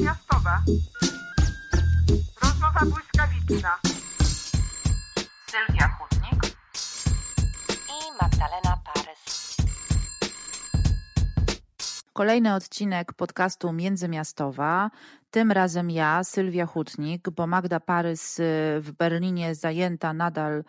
Międzymiastowa. Rozmowa błyskawiczna. Sylwia Chudnik i Magdalena Parys. Kolejny odcinek podcastu Międzymiastowa. Tym razem ja, Sylwia Hutnik, bo Magda Parys y, w Berlinie zajęta nadal y,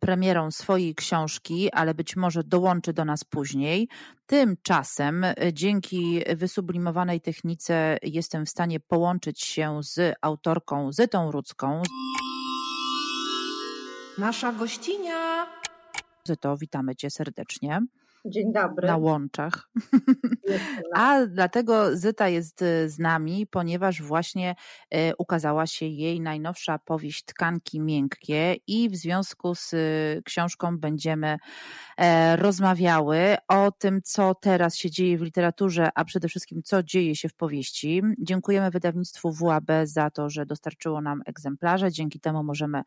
premierą swojej książki, ale być może dołączy do nas później. Tymczasem y, dzięki wysublimowanej technice jestem w stanie połączyć się z autorką Zytą Rudzką. Nasza gościnia. Zyto, witamy cię serdecznie. Dzień dobry. Na łączach. A dlatego Zyta jest y, z nami, ponieważ właśnie y, ukazała się jej najnowsza powieść Tkanki Miękkie i w związku z y, książką będziemy e, rozmawiały o tym, co teraz się dzieje w literaturze, a przede wszystkim co dzieje się w powieści. Dziękujemy wydawnictwu WAB za to, że dostarczyło nam egzemplarze. Dzięki temu możemy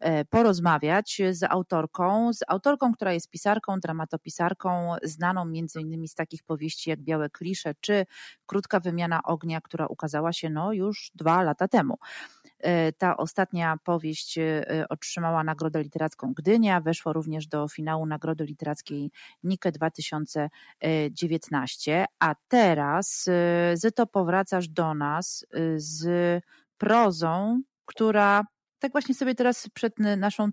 e, porozmawiać z autorką, z autorką, która jest pisarką, dramatopisarką, znaną między innymi z takich powieści jak Białe Klisze czy Krótka Wymiana Ognia, która ukazała się no już dwa lata temu. E, ta ostatnia powieść e, otrzymała Nagrodę Literacką Gdynia, weszła również do finału Nagrody Literackiej Nike 2019, a teraz e, Zyto powracasz do nas z prozą, która tak właśnie sobie teraz przed naszą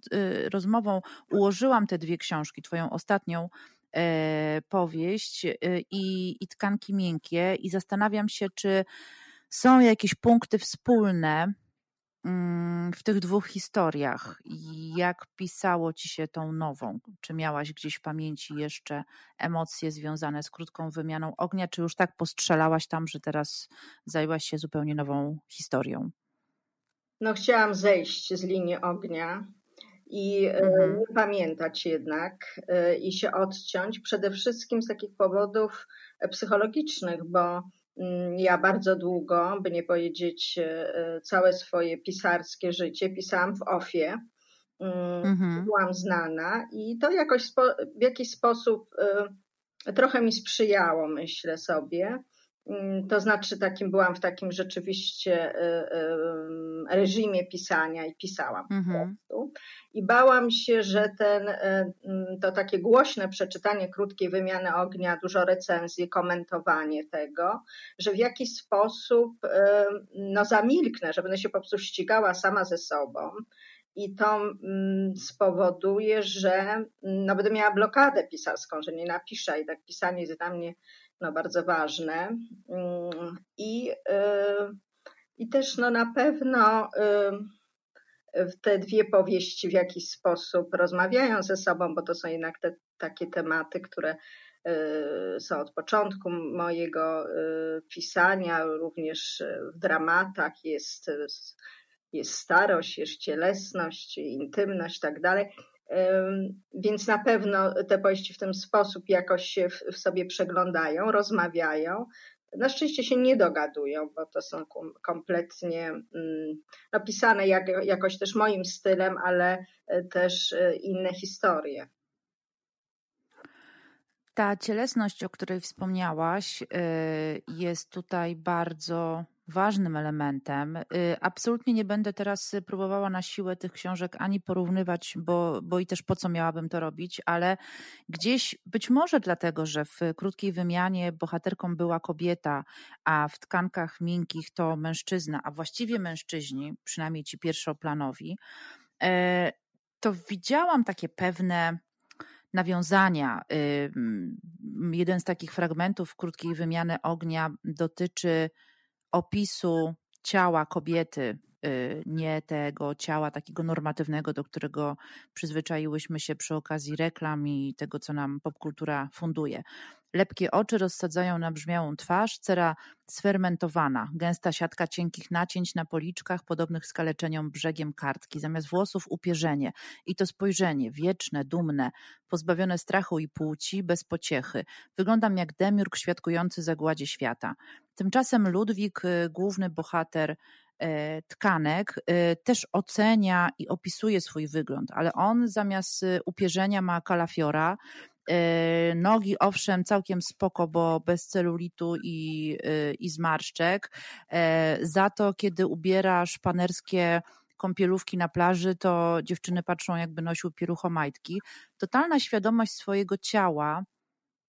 rozmową ułożyłam te dwie książki, twoją ostatnią powieść e, i, i tkanki miękkie i zastanawiam się, czy są jakieś punkty wspólne mm, w tych dwóch historiach. Jak pisało ci się tą nową? Czy miałaś gdzieś w pamięci jeszcze emocje związane z krótką wymianą ognia, czy już tak postrzelałaś tam, że teraz zajęłaś się zupełnie nową historią? No, chciałam zejść z linii ognia i e, mhm. nie pamiętać jednak e, i się odciąć, przede wszystkim z takich powodów e, psychologicznych, bo mm, ja bardzo długo, by nie powiedzieć całe swoje pisarskie życie, pisałam w OFie. Mm, mhm. Byłam znana i to jakoś w jakiś sposób trochę mi sprzyjało, myślę sobie. Mm, to znaczy, takim byłam w takim rzeczywiście reżimie pisania i pisałam mhm. po prostu. I bałam się, że ten, e, mm, to takie głośne przeczytanie krótkiej wymiany ognia, dużo recenzji, komentowanie tego, że w jakiś sposób no, zamilknę, że będę się po prostu ścigała sama ze sobą. I to mm, spowoduje, że no, będę miała blokadę pisarską, że nie napiszę i tak pisanie jest dla mnie no, bardzo ważne. I, e, i też no, na pewno te dwie powieści w jakiś sposób rozmawiają ze sobą, bo to są jednak te takie tematy, które y, są od początku mojego y, pisania, również w dramatach jest, jest starość, jest cielesność, intymność i tak dalej. Więc na pewno te powieści w ten sposób jakoś się w sobie przeglądają, rozmawiają. Na szczęście się nie dogadują, bo to są kompletnie napisane mm, jak, jakoś też moim stylem, ale e, też e, inne historie. Ta cielesność, o której wspomniałaś, e, jest tutaj bardzo ważnym elementem. Y, absolutnie nie będę teraz próbowała na siłę tych książek ani porównywać, bo, bo i też po co miałabym to robić, ale gdzieś być może dlatego, że w krótkiej wymianie bohaterką była kobieta, a w tkankach miękkich to mężczyzna, a właściwie mężczyźni, przynajmniej ci pierwszoplanowi, e, to widziałam takie pewne nawiązania. Y, jeden z takich fragmentów krótkiej wymiany ognia dotyczy opisu ciała kobiety, y, nie tego ciała takiego normatywnego, do którego przyzwyczaiłyśmy się przy okazji reklam i tego, co nam popkultura funduje. Lepkie oczy rozsadzają na brzmiałą twarz, cera sfermentowana, gęsta siatka cienkich nacięć na policzkach, podobnych skaleczeniom brzegiem kartki. Zamiast włosów upierzenie i to spojrzenie, wieczne, dumne, pozbawione strachu i płci, bez pociechy. Wyglądam jak demiurg świadkujący zagładzie świata. Tymczasem Ludwik, y, główny bohater e, tkanek, y, też ocenia i opisuje swój wygląd, ale on zamiast y, upierzenia ma kalafiora, Nogi owszem całkiem spoko, bo bez celulitu i, i zmarszczek. Za to, kiedy ubierasz panerskie kąpielówki na plaży, to dziewczyny patrzą, jakby nosił pieruchomajtki. Totalna świadomość swojego ciała,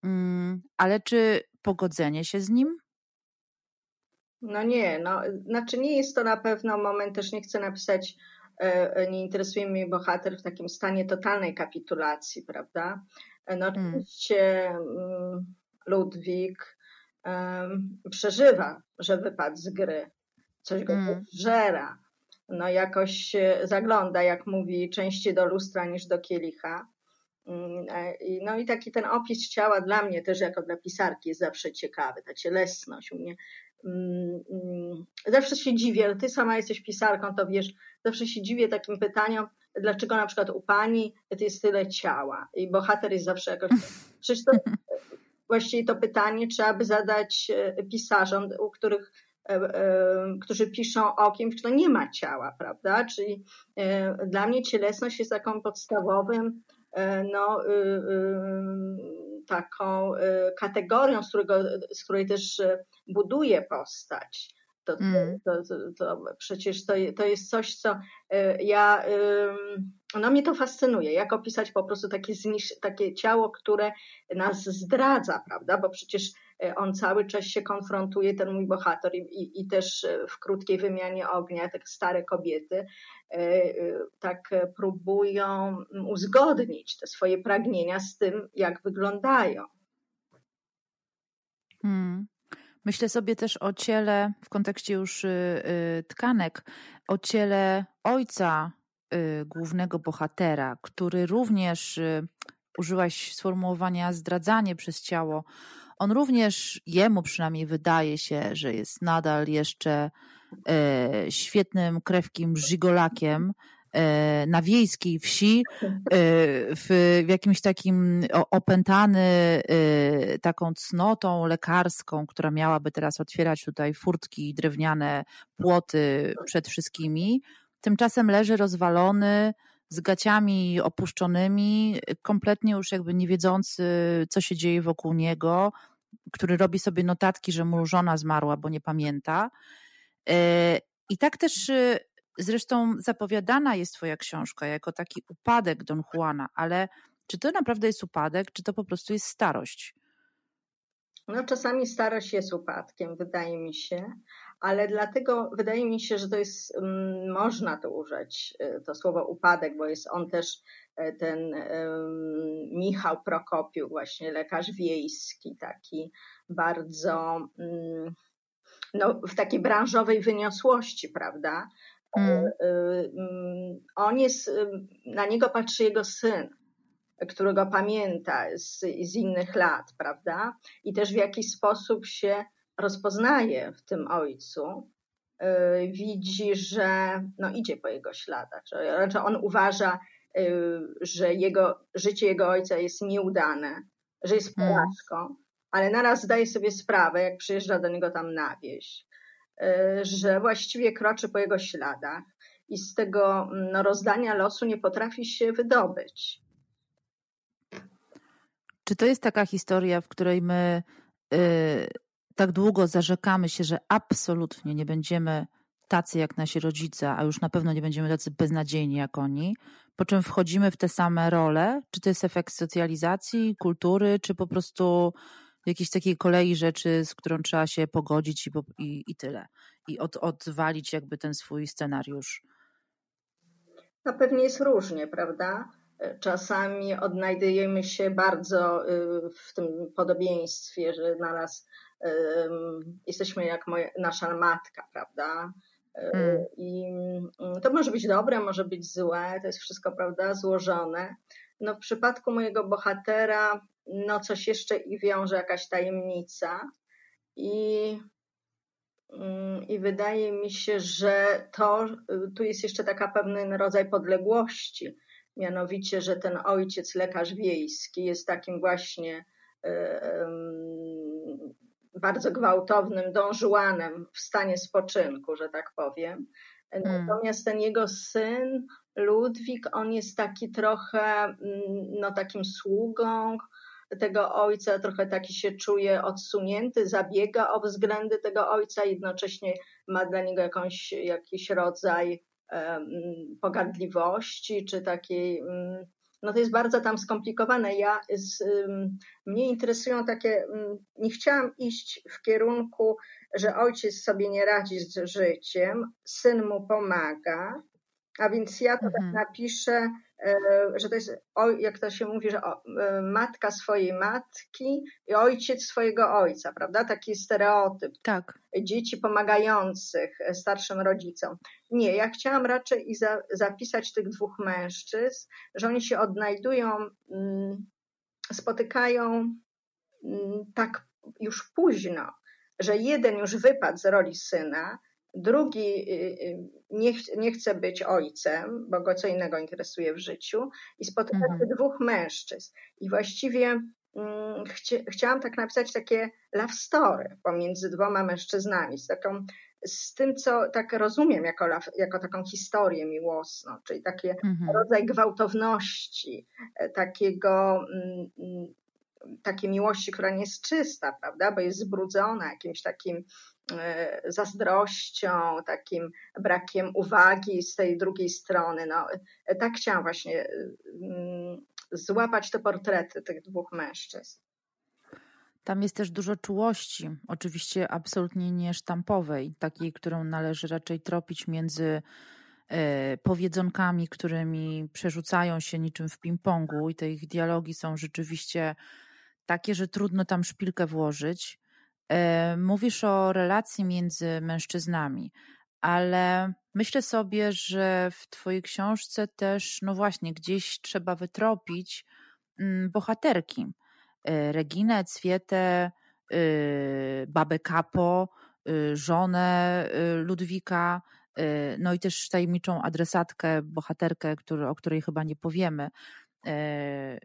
mm, ale czy pogodzenie się z nim? No nie, no, znaczy nie jest to na pewno moment, też nie chcę napisać, e, e, nie interesuje mnie bohater w takim stanie totalnej kapitulacji, prawda? E, no hmm. oczywiście mm. Ludwik um, przeżywa, że wypadł z gry, coś go mm. żera, no jakoś zagląda, jak mówi, częściej do lustra niż do kielicha. Mm, no i taki ten opis ciała dla mnie też jako dla pisarki jest zawsze ciekawy, ta cielesność u mnie zawsze się dziwię, ale ty sama jesteś pisarką, to wiesz, zawsze się dziwię takim pytaniom, dlaczego na przykład u pani to jest tyle ciała i bohater jest zawsze jakoś... Przecież to, właściwie to pytanie trzeba by zadać e, pisarzom, u których e, e, którzy piszą o kimś, kto nie ma ciała, prawda? Czyli dla mnie cielesność jest taką podstawowym no, y, y, taką y, kategorią, z, którego, z której też y, buduje postać. To, to, mm. to, to, przecież to, to jest coś, co y, ja, no mnie to fascynuje, jak opisać po prostu takie, znisz, takie ciało, które nas zdradza, prawda, bo przecież on cały czas się konfrontuje, ten mój bohater i, i, i też w krótkiej wymianie ognia, tak stare kobiety, tak próbują uzgodnić te swoje pragnienia z tym, jak wyglądają. Hmm. Myślę sobie też o ciele, w kontekście już y, y, tkanek, o ciele ojca y, głównego bohatera, który również użyłaś sformułowania zdradzanie przez ciało. On również, jemu przynajmniej wydaje się, że jest nadal jeszcze e, świetnym krewkim żigolakiem, E, na wiejskiej wsi, e, w, jakimś takim opętany e, taką cnotą lekarską, która miałaby teraz otwierać tutaj furtki, drewniane płoty przed wszystkimi. Tymczasem leży rozwalony, z gaciami opuszczonymi, kompletnie już jakby nie wiedzący, co się dzieje wokół niego, który robi sobie notatki, że mu żona zmarła, bo nie pamięta. I tak też Zresztą zapowiadana jest Twoja książka jako taki upadek Don Juana, ale czy to naprawdę jest upadek, czy to po prostu jest starość? No, czasami starość jest upadkiem, wydaje mi się, ale dlatego wydaje mi się, że to jest, um, można to użyć, y, to słowo upadek, bo jest on też e, ten Michał Prokopiuk, właśnie lekarz wiejski, taki bardzo um, no, w takiej branżowej wyniosłości, prawda? Mm. E, e, mm. On jest, na niego patrzy jego syn, którego pamięta z, z innych lat, prawda? I też w jakiś sposób się rozpoznaje w tym ojcu. E, widzi, że no, idzie po jego śladach. Znaczy on uważa, że jego, życie jego ojca jest nieudane, że jest mm. porażką, ale naraz zdaje sobie sprawę, jak przyjeżdża do niego tam na wieś, E, że właściwie kroczy po jego śladach i z tego no, rozdania losu nie potrafi się wydobyć. Czy to jest taka historia, w której my y, tak długo zarzekamy się, że absolutnie nie będziemy tacy jak nasi rodzice, a już na pewno nie będziemy tacy beznadziejni jak oni, po czym wchodzimy w te same role? Czy to jest efekt socjalizacji, kultury, czy po prostu jakiejś takiej kolei rzeczy, z którą trzeba się pogodzić i, i, i tyle. I od, odwalić jakby ten swój scenariusz. No pewnie jest różnie, prawda? Czasami odnajdujemy się bardzo y, w tym podobieństwie, że na nas jesteśmy jak moja, nasza matka, prawda? Y, hmm. I mm, to może być dobre, może być złe, to jest wszystko, prawda, złożone. No w przypadku mojego bohatera no coś jeszcze i wiąże jakaś tajemnica. I, mm, I wydaje mi się, że to tu jest jeszcze taka pewien rodzaj podległości. Mianowicie, że ten ojciec, lekarz wiejski, jest takim właśnie bardzo gwałtownym dążuanem w stanie spoczynku, że tak powiem. Natomiast ten jego syn, Ludwik, on jest taki trochę, mm, no takim sługą, tego ojca, trochę taki się czuje odsunięty, zabiega o względy tego ojca, jednocześnie ma dla niego jakąś, jakiś rodzaj pogardliwości, czy takiej mm, no to jest bardzo tam skomplikowane. Ja z, mnie interesują takie, nie chciałam iść w kierunku, że ojciec sobie nie radzi z życiem, syn mu pomaga, a więc ja to tak mhm. tak napiszę, że to jest, jak to się mówi, że e, matka swojej matki i ojciec swojego ojca, prawda? Taki stereotyp. Tak. Dzieci pomagających starszym rodzicom. Nie, ja chciałam raczej i za, zapisać tych dwóch mężczyzn, że oni się odnajdują, mm, spotykają mm, tak już późno, że jeden już wypadł z roli syna, drugi y, y, nie, nie chce być ojcem, bo go co innego interesuje w życiu i spotyka mhm. dwóch mężczyzn. I właściwie mm, chci, chciałam tak napisać takie love story pomiędzy dwoma mężczyznami, z taką z tym, co tak rozumiem jako, jako taką historię miłosną, czyli taki mhm. rodzaj gwałtowności, e, takiego, mm, mm, takiej miłości, która nie jest czysta, prawda, bo jest zbrudzona jakimś takim zazdrością, takim brakiem uwagi z tej drugiej strony. No, e, tak chciałam właśnie mm, złapać te portrety tych dwóch mężczyzn. Tam jest też dużo czułości, oczywiście absolutnie nie sztampowej, takiej, którą należy raczej tropić między e, powiedzonkami, którymi przerzucają się niczym w ping-pongu i te ich dialogi są rzeczywiście takie, że trudno tam szpilkę włożyć. E, mówisz o relacji między mężczyznami, ale myślę sobie, że w Twojej książce też, no właśnie, gdzieś trzeba wytropić mm, bohaterki. E, Reginę, Cwietę, y, babę Kapo, y, żonę y, Ludwika, no i też tajemniczą adresatkę, bohaterkę, o której chyba nie powiemy, e,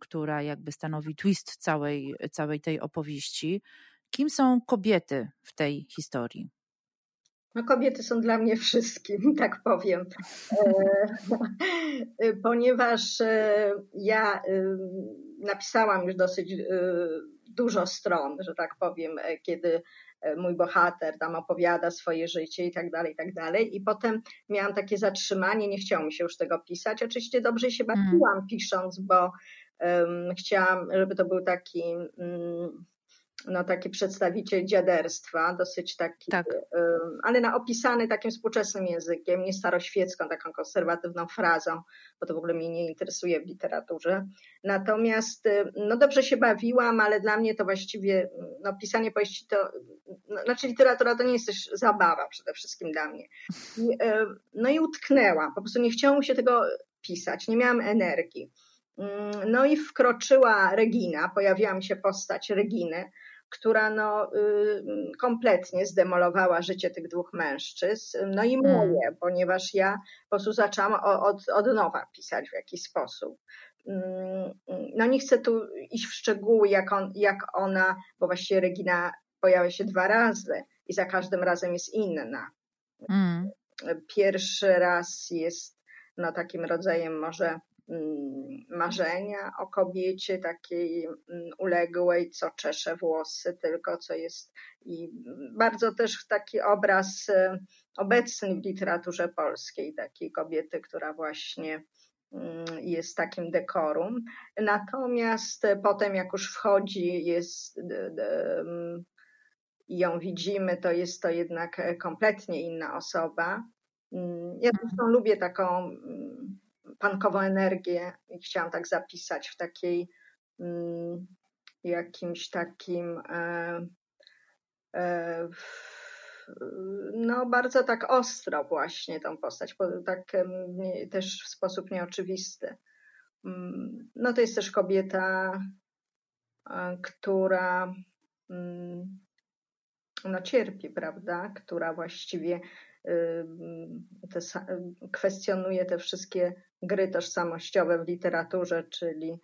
która jakby stanowi twist całej, całej tej opowieści. Kim są kobiety w tej historii? No, kobiety są dla mnie wszystkim, tak powiem. E, ponieważ e, ja e, napisałam już dosyć dużo stron, że tak powiem, kiedy mój bohater tam opowiada swoje życie i tak dalej, i tak dalej. I potem miałam takie zatrzymanie, nie chciało mi się już tego pisać. Oczywiście dobrze się mhm. bawiłam mm. pisząc, bo um, chciałam, żeby to był taki um, no, taki przedstawiciel dziaderstwa, dosyć taki, tak. ale na, opisany takim współczesnym językiem, nie staroświecką, taką konserwatywną frazą, bo to w ogóle mnie nie interesuje w literaturze. Natomiast no dobrze się bawiłam, ale dla mnie to właściwie, no pisanie powieści to, no, znaczy literatura to nie jest też zabawa przede wszystkim dla mnie. I, no i utknęłam, po prostu nie chciało mi się tego pisać, nie miałam energii. Mm, no i wkroczyła Regina, pojawiła mi się postać Reginy, która no, y, kompletnie zdemolowała życie tych dwóch mężczyzn, no i mm. moje, ponieważ ja po prostu zaczęłam od, od nowa pisać w jakiś sposób. Mm, no nie chcę tu iść w szczegóły, jak, on, jak ona, bo właściwie Regina pojawia się dwa razy i za każdym razem jest inna. Mm. Pierwszy raz jest no, takim rodzajem może marzenia o kobiecie takiej mm, uległej, co czesze włosy, tylko co jest i bardzo też taki obraz e, obecny w literaturze polskiej, takiej kobiety, która właśnie mm, jest takim dekorum. Natomiast potem, jak już wchodzi, jest i ją widzimy, to jest to jednak kompletnie inna osoba. Ja zresztą lubię taką pankową energię i chciałam tak zapisać w takiej mm, jakimś takim e, e, no bardzo tak ostro właśnie tą postać, tak też w sposób nieoczywisty. Mm, no to jest też kobieta, e, która mm, no cierpi, prawda, która właściwie te, kwestionuje te wszystkie gry tożsamościowe w literaturze, czyli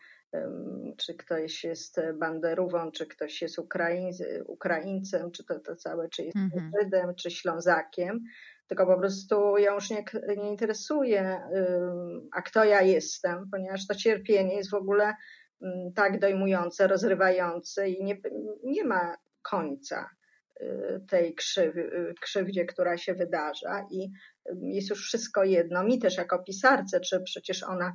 czy ktoś jest banderową, czy ktoś jest Ukraiń, Ukraińcem, czy to, to całe, czy jest mhm. Żydem, czy Ślązakiem, tylko po prostu ją już nie, nie interesuje, a kto ja jestem, ponieważ to cierpienie jest w ogóle mm, tak dojmujące, rozrywające i nie, nie ma końca tej krzywy, krzywdzie, która się wydarza i jest już wszystko jedno. Mi też jako pisarce, czy przecież ona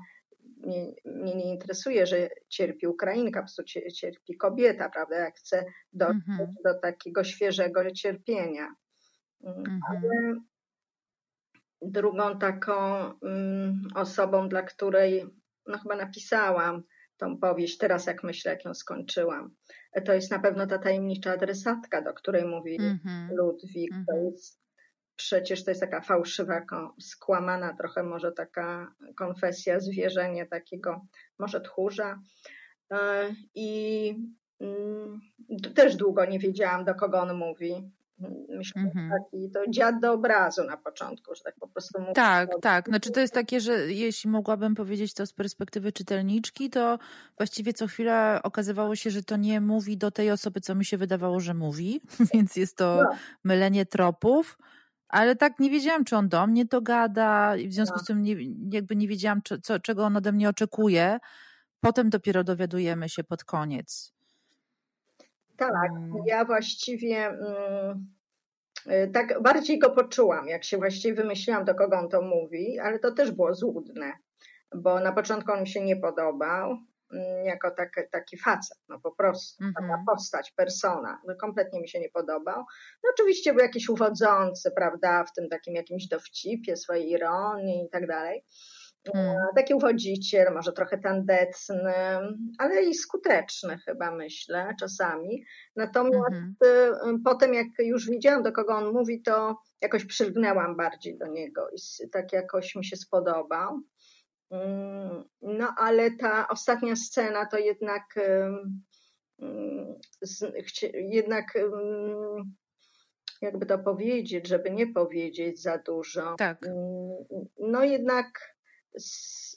mnie, mnie nie interesuje, że cierpi Ukrainka, po prostu cierpi kobieta, prawda? Ja chcę dotrzeć mhm. do takiego świeżego cierpienia. Mm, mhm. Ale drugą taką um, osobą, dla której no chyba napisałam tą powieść, teraz jak myślę, jak ją skończyłam, to jest na pewno ta tajemnicza adresatka, do której mówi mm-hmm. Ludwik. Mm-hmm. To mhm. jest przecież to jest taka fałszywa, skłamana trochę może taka konfesja, zwierzenie takiego może tchórza. E, I mm, też długo nie wiedziałam, do kogo on mówi. Myślę, mm-hmm. taki to dziad do obrazu na początku, że tak po prostu mówię. Tak, tak. Znaczy to jest takie, że jeśli mogłabym powiedzieć to z perspektywy czytelniczki, to właściwie co chwilę okazywało się, że to nie mówi do tej osoby, co mi się wydawało, że mówi, więc jest to no. mylenie tropów. Ale tak nie wiedziałam, czy on do mnie to gada, i w związku no. z tym nie, jakby nie wiedziałam, czy, co, czego on ode mnie oczekuje. Potem dopiero dowiadujemy się pod koniec. Tak, mm. ja właściwie mm, y, tak bardziej go poczułam, jak się właściwie wymyśliłam, do kogo on to mówi, ale to też było złudne, bo na początku on mi się nie podobał, mm, jako tak, taki facet, no po prostu, mm -hmm. taka postać, persona, no kompletnie mi się nie podobał. No oczywiście był jakiś uwodzący, prawda, w tym takim jakimś dowcipie, swojej ironii i tak dalej. Hmm. Taki uwodziciel, może trochę tandetny, ale i skuteczny chyba myślę czasami. Natomiast hmm. potem jak już widziałam do kogo on mówi, to jakoś przylgnęłam bardziej do niego i tak jakoś mi się spodobał. Mm, no ale ta ostatnia scena to jednak jednak jakby to powiedzieć, żeby nie powiedzieć za dużo. Tak. No jednak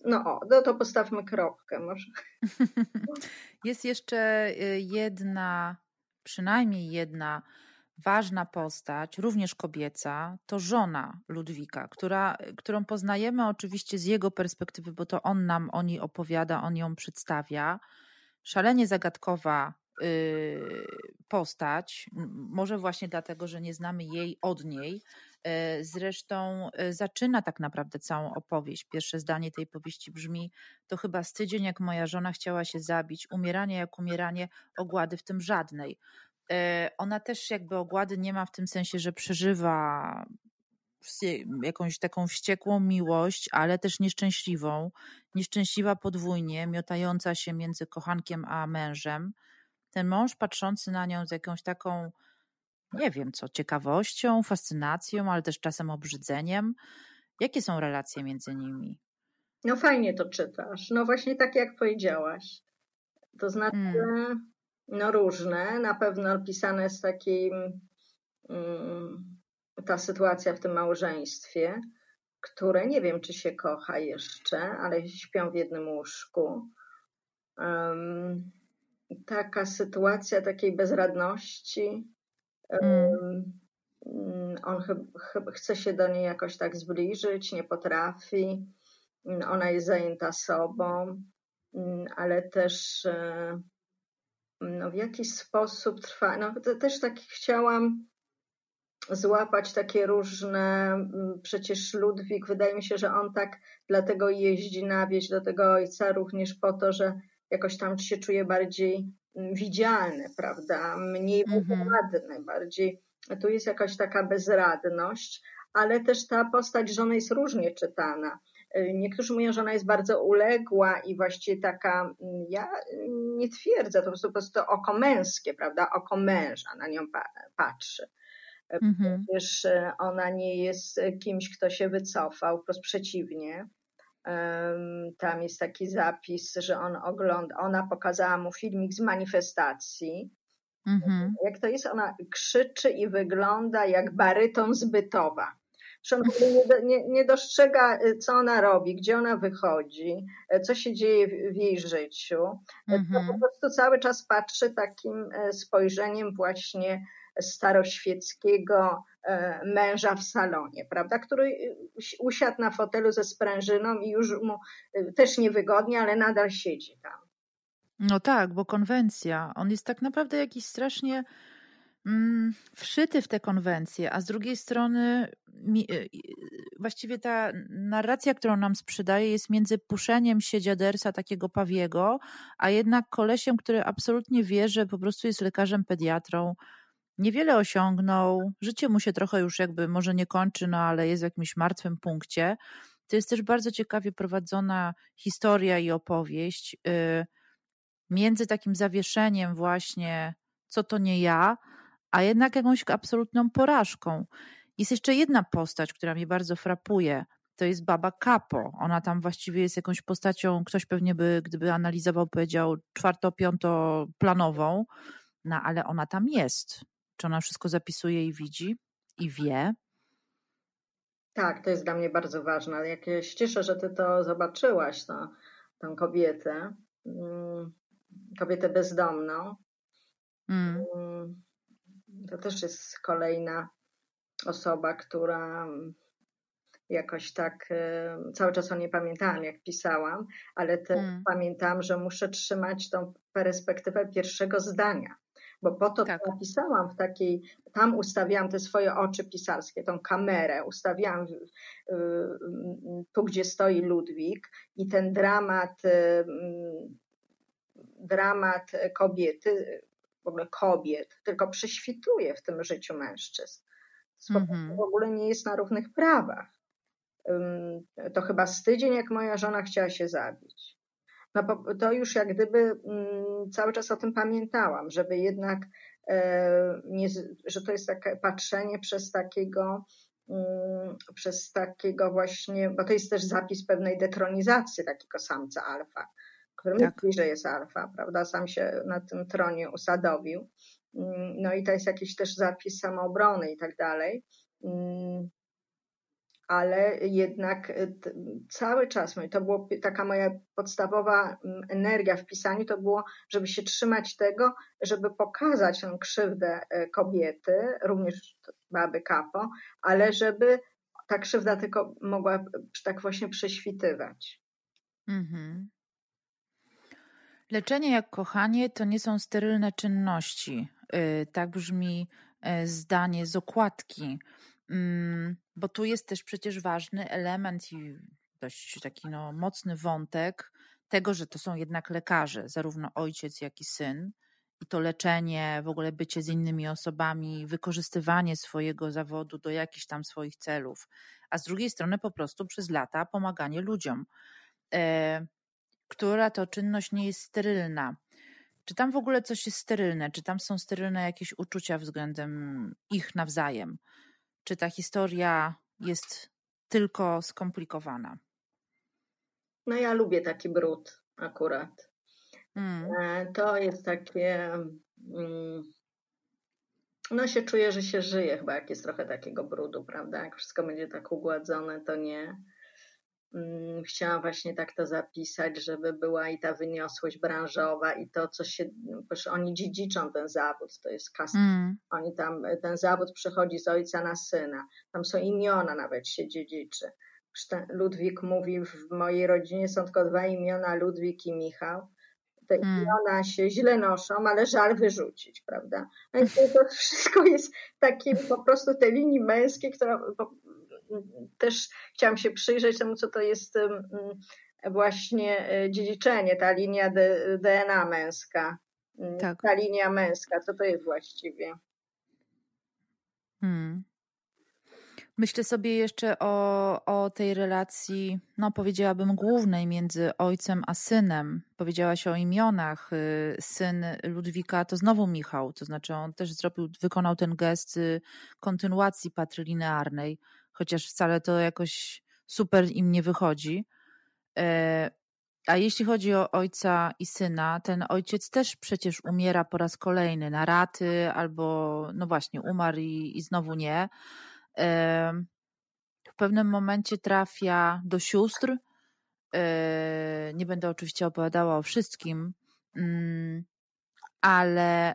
no no to postawmy kropkę może. Jest jeszcze y, jedna, przynajmniej jedna ważna postać, również kobieca, to żona Ludwika, która, którą poznajemy oczywiście z jego perspektywy, bo to on nam o niej opowiada, on ją przedstawia. Szalenie zagadkowa y, postać, może właśnie dlatego, że nie znamy jej od niej, E, zresztą e, zaczyna tak naprawdę całą opowieść. Pierwsze zdanie tej powieści brzmi: To chyba z tydzień, jak moja żona chciała się zabić, umieranie jak umieranie, ogłady w tym żadnej. E, ona też jakby ogłady nie ma w tym sensie, że przeżywa jakąś taką wściekłą miłość, ale też nieszczęśliwą. Nieszczęśliwa podwójnie, miotająca się między kochankiem a mężem. Ten mąż patrzący na nią z jakąś taką nie wiem co, ciekawością, fascynacją, ale też czasem obrzydzeniem. Jakie są relacje między nimi? No fajnie to czytasz. No właśnie tak jak powiedziałaś. To znaczy, hmm. no różne, na pewno pisane z takim um, ta sytuacja w tym małżeństwie, które nie wiem, czy się kocha jeszcze, ale śpią w jednym łóżku. Um, taka sytuacja takiej bezradności, Mm. On chyba chce się do niej jakoś tak zbliżyć, nie potrafi. Ona jest zajęta sobą, ale też e, no, w jakiś sposób trwa. No, też tak chciałam złapać takie różne. Przecież Ludwik, wydaje mi się, że on tak dlatego jeździ na wieś do tego ojca, również po to, że jakoś tam się czuje bardziej widzialny, prawda? Mniej bezradny, mhm. bardziej. Tu jest jakaś taka bezradność, ale też ta postać żony jest różnie czytana. Niektórzy mówią, że ona jest bardzo uległa i właściwie taka, ja nie twierdzę, to po prostu oko męskie, prawda? Oko męża na nią patrzy. Mhm. Przecież ona nie jest kimś, kto się wycofał, wprost przeciwnie. Tam jest taki zapis, że on ogląda, ona pokazała mu filmik z manifestacji. Mhm. Jak to jest, ona krzyczy i wygląda jak baryton zbytowa. Że on nie, nie, nie, dostrzega, y, co ona robi, gdzie ona wychodzi, y, co się dzieje w, w jej życiu. Mhm. Po prostu cały czas patrzy takim spojrzeniem właśnie staroświeckiego e, męża w salonie, prawda, który usiadł na fotelu ze sprężyną i już mu e, też niewygodnie, ale nadal siedzi tam. No tak, bo konwencja, on jest tak naprawdę jakiś strasznie mm, wszyty w te konwencje, a z drugiej strony y, właściwie ta narracja, którą nam sprzedaje jest między puszeniem się dziadersa takiego pawiego, a jednak kolesiem, który absolutnie wie, że po prostu jest lekarzem pediatrą, niewiele osiągnął, życie mu się trochę już jakby może nie kończy, no ale jest w jakimś martwym punkcie. To jest też bardzo ciekawie prowadzona historia i opowieść y, między takim zawieszeniem właśnie, co to nie ja, a jednak jakąś absolutną porażką. Jest jeszcze jedna postać, która mnie bardzo frapuje. To jest baba Kapo. Ona tam właściwie jest jakąś postacią, ktoś pewnie by, gdyby analizował, powiedział czwarto-piąto-planową, no ale ona tam jest. Czy ona wszystko zapisuje i widzi i wie? Tak, to jest dla mnie bardzo ważne. Jak się cieszę, że ty to zobaczyłaś, to, tę kobietę, mm, kobietę bezdomną. Mm. mm. To też jest kolejna osoba, która jakoś tak y, cały czas o niej pamiętałam, jak pisałam, ale też mm. pamiętam, że muszę trzymać tą perspektywę pierwszego zdania bo po to tak. napisałam w takiej, tam ustawiałam te swoje oczy pisarskie, tą kamerę, ustawiałam tu, gdzie stoi Ludwik i ten dramat, y, dramat kobiety, w ogóle kobiet, tylko prześwituje w tym życiu mężczyzn. Mm-hmm. W ogóle nie jest na równych prawach. To chyba z tydzień, jak moja żona chciała się zabić no to już jak gdyby mm, cały czas o tym pamiętałam, żeby jednak, e, nie, że to jest takie patrzenie przez takiego, mm, przez takiego właśnie, bo to jest też zapis pewnej detronizacji takiego samca alfa, który tak. myśli, że jest alfa, prawda, sam się na tym tronie usadowił. Mm, no i to jest jakiś też zapis samoobrony i tak dalej ale jednak y, cały czas, to była taka moja podstawowa mm, energia w pisaniu, to było, żeby się trzymać tego, żeby pokazać tę krzywdę e, kobiety, również baby Kapo, ale żeby ta krzywda tylko mogła tak właśnie prześwitywać. Mhm. Leczenie jak kochanie to nie są sterylne czynności. Y, tak brzmi e, zdanie z okładki. Bo tu jest też przecież ważny element i dość taki no, mocny wątek tego, że to są jednak lekarze, zarówno ojciec, jak i syn. I to leczenie, w ogóle bycie z innymi osobami, wykorzystywanie swojego zawodu do jakichś tam swoich celów, a z drugiej strony po prostu przez lata pomaganie ludziom, e, która to czynność nie jest sterylna. Czy tam w ogóle coś jest sterylne? Czy tam są sterylne jakieś uczucia względem ich nawzajem? Czy ta historia jest tylko skomplikowana? No ja lubię taki brud akurat. Mm. To jest takie. Mm, no się czuję, że się żyje chyba, jak jest trochę takiego brudu, prawda? Jak wszystko będzie tak ugładzone, to nie. Mm, chciałam właśnie tak to zapisać, żeby była i ta wyniosłość branżowa i to, co się, proszę, oni dziedziczą ten zawód, to jest kasa. Mm. Oni tam, ten zawód przechodzi z ojca na syna. Tam są imiona nawet się dziedziczy. Ludwik mówi, w mojej rodzinie są tylko dwa imiona, Ludwik i Michał. Te mm. imiona się źle noszą, ale żal wyrzucić, prawda? Więc to wszystko jest takie po prostu te linii męskie, która też chciałam się przyjrzeć temu, co to jest właśnie e, dziedziczenie, ta linia DNA męska. Tak. Ta linia męska, co to jest właściwie? Hmm. Myślę sobie jeszcze o, o tej relacji, no powiedziałabym głównej między ojcem a synem. Powiedziałaś o imionach. Y, syn Ludwika to znowu Michał, to znaczy on też zrobił, wykonał ten gest y, kontynuacji patrylinearnej chociaż wcale to jakoś super im nie wychodzi. E, a jeśli chodzi o ojca i syna, ten ojciec też przecież umiera po raz kolejny na raty, albo no właśnie, umarł i, i znowu nie. E, w pewnym momencie trafia do sióstr. E, nie będę oczywiście opowiadała o wszystkim, mm, ale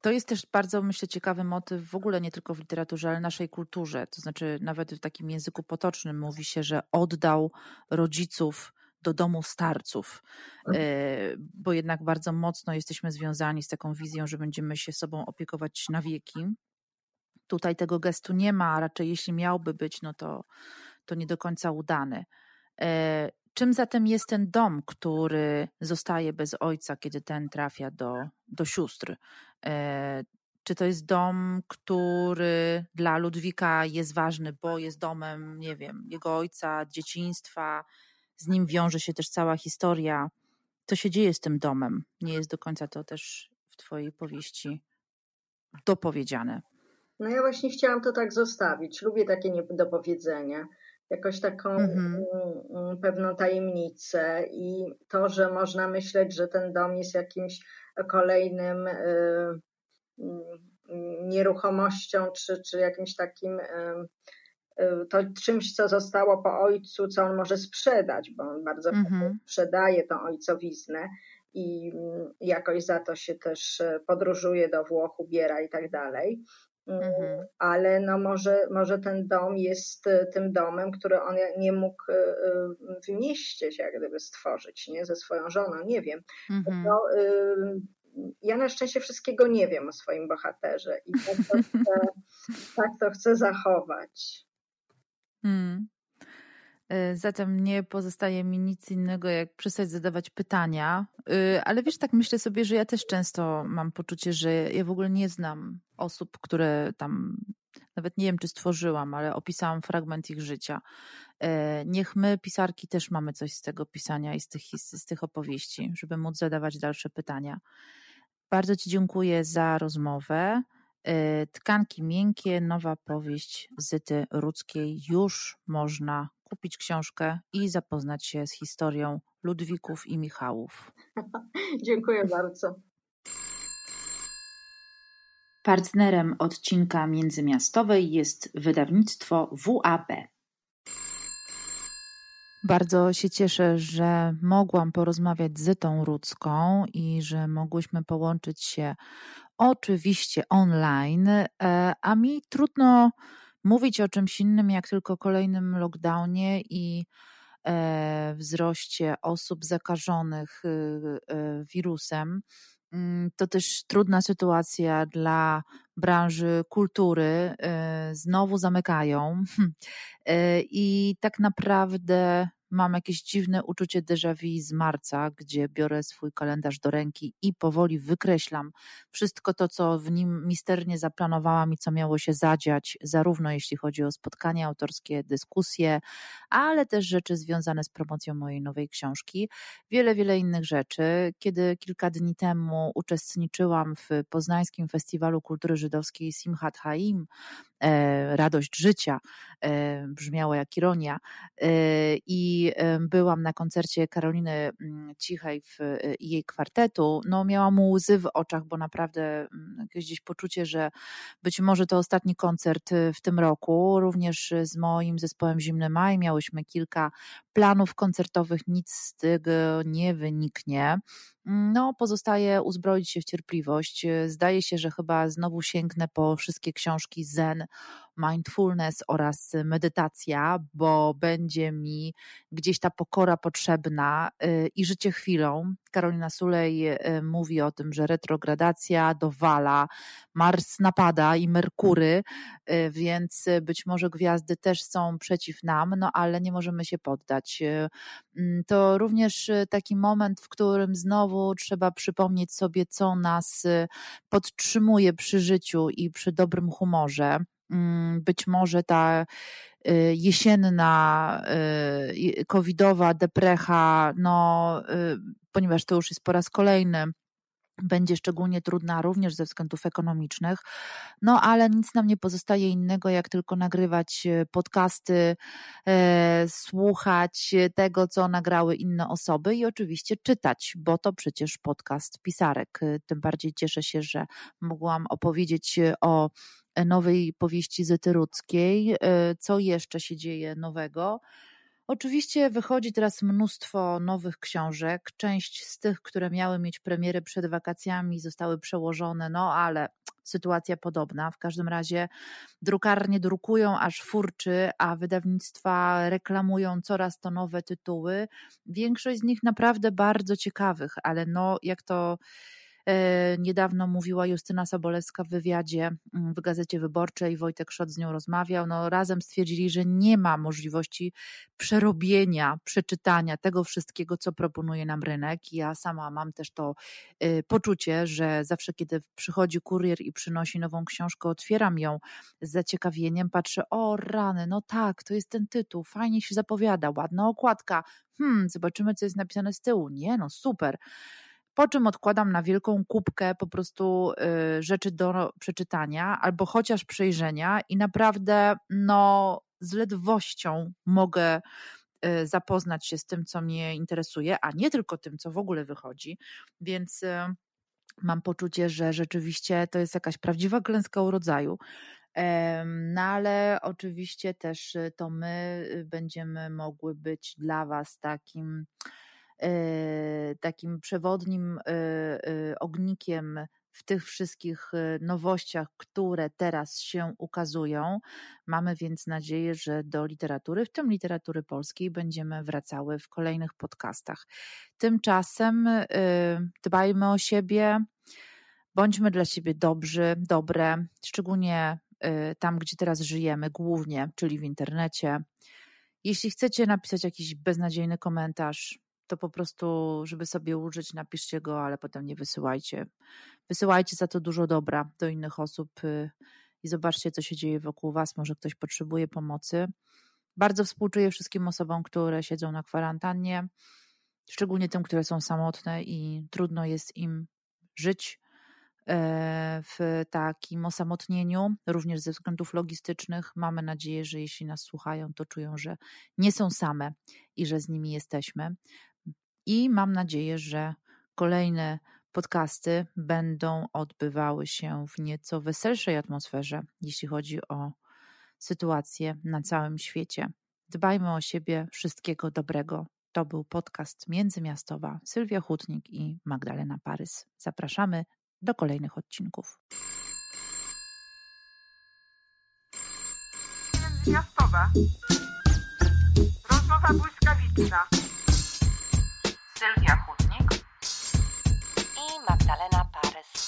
to jest też bardzo, myślę, ciekawy motyw w ogóle nie tylko w literaturze, ale naszej kulturze. To znaczy, nawet w takim języku potocznym mówi się, że oddał rodziców do domu starców, Mhm. bo jednak bardzo mocno jesteśmy związani z taką wizją, że będziemy się sobą opiekować na wieki. Tutaj tego gestu nie ma, a raczej jeśli miałby być, no to, to nie do końca udany. Czym zatem jest ten dom, który zostaje bez ojca, kiedy ten trafia do, do sióstr? Czy to jest dom, który dla Ludwika jest ważny, bo jest domem, nie wiem, jego ojca, dzieciństwa, z nim wiąże się też cała historia. Co się dzieje z tym domem? Nie jest do końca to też w Twojej powieści dopowiedziane. No ja właśnie chciałam to tak zostawić. Lubię takie niedopowiedzenia. Jakoś taką mhm. Mm, pewną tajemnicę i to, że można myśleć, że ten dom jest jakimś kolejnym y, nieruchomością, czy, czy jakimś takim to czymś, co zostało po ojcu, co on może sprzedać, bo on bardzo mhm. sprzedaje tą ojcowiznę i jakoś za to się też podróżuje do Włoch, ubiera i tak dalej. Mhm. Ale no może, może ten dom jest e, tym domem, który on nie mógł e, w mieście się jak gdyby stworzyć, nie? Ze swoją żoną, nie wiem. Mhm. To, ja na szczęście wszystkiego nie wiem o swoim bohaterze i tak to chcę, tak to chcę zachować. Hmm. E, zatem nie pozostaje mi nic innego, jak przestać zadawać pytania. E, ale wiesz, tak myślę sobie, że ja też często mam poczucie, że ja w ogóle nie znam osób, które tam, nawet nie wiem, czy stworzyłam, ale opisałam fragment ich życia. E, niech my, pisarki, też mamy coś z tego pisania i z tych, z tych opowieści, żeby móc zadawać dalsze pytania. Bardzo Ci dziękuję za rozmowę. E, Tkanki miękkie, nowa powieść Zyty Rudzkiej. Już można kupić książkę i zapoznać się z historią Ludwików i Michałów. Dziękuję bardzo. Partnerem odcinka międzymiastowej jest wydawnictwo WAB. Bardzo się cieszę, że mogłam porozmawiać z Zytą Rudzką i że mogłyśmy połączyć się oczywiście online, e, a mi trudno mówić o czymś innym jak tylko kolejnym lockdownie i e, wzroście osób zakażonych y, y, wirusem. Mm, to też trudna sytuacja dla branży kultury. E, znowu zamykają i tak naprawdę mam jakieś dziwne uczucie déjà vu z marca, gdzie biorę swój kalendarz do ręki i powoli wykreślam wszystko to, co w nim misternie zaplanowałam i co miało się zadziać, zarówno jeśli chodzi o spotkania autorskie, dyskusje, ale też rzeczy związane z promocją mojej nowej książki. Wiele, wiele innych rzeczy. Kiedy kilka dni temu uczestniczyłam w Poznańskim Festiwalu Kultury Żydowskiej Simchat Haim, radość życia, e, brzmiało jak ironia e, i byłam na koncercie Karoliny mm, Cichej i jej kwartetu, no miałam łzy w oczach, bo naprawdę mm, jakieś gdzieś poczucie, że być może to ostatni koncert w tym roku. Również z moim zespołem Zimny Maj miałyśmy kilka planów koncertowych, nic z tego nie wyniknie. No, pozostaje uzbroić się w cierpliwość. Zdaje się, że chyba znowu sięgnę po wszystkie książki Zen, mindfulness oraz medytacja, bo będzie mi gdzieś ta pokora potrzebna y, i życie chwilą. Karolina Sulej y, mówi o tym, że retrogradacja dowala, Mars napada i Merkury, y, więc być może gwiazdy też są przeciw nam, no ale nie możemy się poddać. Mm, to również taki moment, w którym znowu trzeba przypomnieć sobie, co nas podtrzymuje przy życiu i przy dobrym humorze. Mm, być może ta y, jesienna, y, covidowa deprecha, no, y, ponieważ to już jest po raz kolejny, będzie szczególnie trudna również ze względów ekonomicznych. No ale nic nam nie pozostaje innego, jak tylko nagrywać podcasty, e, słuchać tego, co nagrały inne osoby i oczywiście czytać, bo to przecież podcast pisarek. Tym bardziej cieszę się, że mogłam opowiedzieć o nowej powieści Zety Rudzkiej. E, co jeszcze się dzieje nowego? Oczywiście wychodzi teraz mnóstwo nowych książek. Część z tych, które miały mieć premiery przed wakacjami, zostały przełożone, no ale sytuacja podobna. W każdym razie drukarnie drukują aż furczy, a wydawnictwa reklamują coraz to nowe tytuły. Większość z nich naprawdę bardzo ciekawych, ale no jak to niedawno mówiła Justyna Sobolewska w wywiadzie mm, w Gazecie Wyborczej, Wojtek Szot z nią rozmawiał. No, razem stwierdzili, że nie ma możliwości przerobienia, przeczytania tego wszystkiego, co proponuje nam rynek. Ja sama mam też to e, poczucie, że zawsze, kiedy przychodzi kurier i przynosi nową książkę, otwieram ją z zaciekawieniem, patrzę, o rany, no tak, to jest ten tytuł, fajnie się zapowiada, ładna okładka, hmm, zobaczymy, co jest napisane z tyłu. Nie, no super po czym odkładam na wielką kubkę po prostu y, rzeczy do przeczytania albo chociaż przejrzenia i naprawdę no, z ledwością mogę y, zapoznać się z tym, co mnie interesuje, a nie tylko tym, co w ogóle wychodzi. Więc y, mam poczucie, że rzeczywiście to jest jakaś prawdziwa klęska urodzaju. No ale oczywiście też to my będziemy mogły być dla Was takim takim przewodnim e, e, ognikiem w tych wszystkich nowościach, które teraz się ukazują. Mamy więc nadzieję, że do literatury, w tym literatury polskiej, będziemy wracały w kolejnych podcastach. Tymczasem dbajmy o siebie, bądźmy dla siebie dobrzy, dobre, szczególnie tam, gdzie teraz żyjemy, głównie, czyli w internecie. Jeśli chcecie napisać jakiś beznadziejny komentarz, to po prostu, żeby sobie użyć, napiszcie go, ale potem nie wysyłajcie. Wysyłajcie za to dużo dobra do innych osób y, i zobaczcie, co się dzieje wokół Was. Może ktoś potrzebuje pomocy. Bardzo współczuję wszystkim osobom, które siedzą na kwarantannie, szczególnie tym, które są samotne i trudno jest im żyć e, w takim osamotnieniu, również ze względów logistycznych. Mamy nadzieję, że jeśli nas słuchają, to czują, że nie są same i że z nimi jesteśmy i mam nadzieję, że kolejne podcasty będą odbywały się w nieco weselszej atmosferze, jeśli chodzi o sytuację na całym świecie. Dbajmy o siebie, wszystkiego dobrego. To był podcast Międzymiastowa Sylwia Hutnik i Magdalena Parys. Zapraszamy do kolejnych odcinków. Międzymiastowa. Rozmowa błyskawiczna. Sylwia Chudnik i Magdalena Parys.